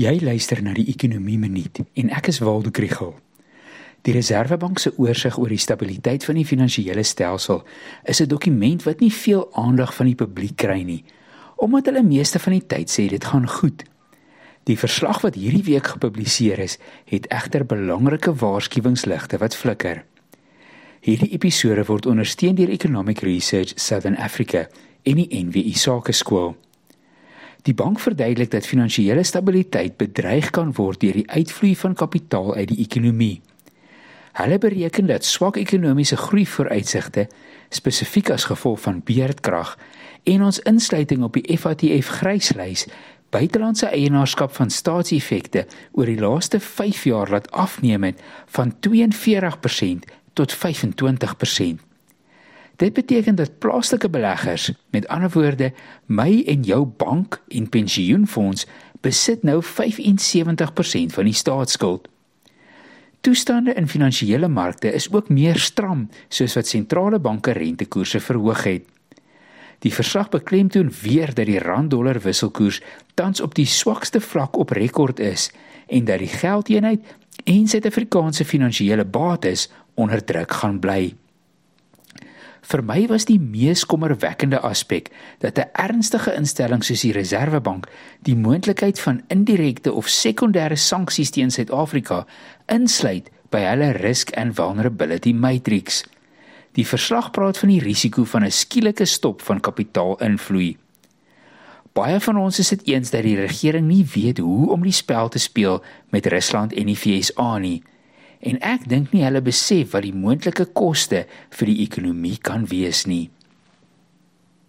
Jy luister na die Ekonomie Minuut en ek is Waldo Krugel. Die Reserwebank se oorsig oor die stabiliteit van die finansiële stelsel is 'n dokument wat nie veel aandag van die publiek kry nie, omdat hulle meeste van die tyd sê dit gaan goed. Die verslag wat hierdie week gepubliseer is, het egter belangrike waarskuwingsligte wat flikker. Hierdie episode word ondersteun deur Economic Research Southern Africa en die NWI Sakeskool. Die bank verduidelik dat finansiële stabiliteit bedreig kan word deur die uitvloei van kapitaal uit die ekonomie. Hulle bereken dat swak ekonomiese groei vooruitsigte, spesifiek as gevolg van beerdkrag en ons insluiting op die FATF gryslys, buitelandse eienaarskap van staatseffekte oor die laaste 5 jaar laat afneem het van 42% tot 25%. Dit beteken dat plaaslike beleggers, met ander woorde, my en jou bank en pensioenfonds besit nou 75% van die staatsskuld. Toestande in finansiële markte is ook meer stram, soos wat sentrale banke rentekoerse verhoog het. Die verslag beklemtoon weer dat die rand-dollar wisselkoers tans op die swakste vlak op rekord is en dat die geldeenheid en Suid-Afrikaanse finansiële bates onder druk gaan bly. Vir my was die mees kommerwekkende aspek dat 'n ernstige instelling soos die Reserwebank die moontlikheid van indirekte of sekondêre sanksies teen Suid-Afrika insluit by hulle risk and vulnerability matrix. Die verslag praat van die risiko van 'n skielike stop van kapitaalinvloei. Baie van ons is dit eens dat die regering nie weet hoe om die spel te speel met Rusland en die VSA nie en ek dink nie hulle besef wat die moontlike koste vir die ekonomie kan wees nie.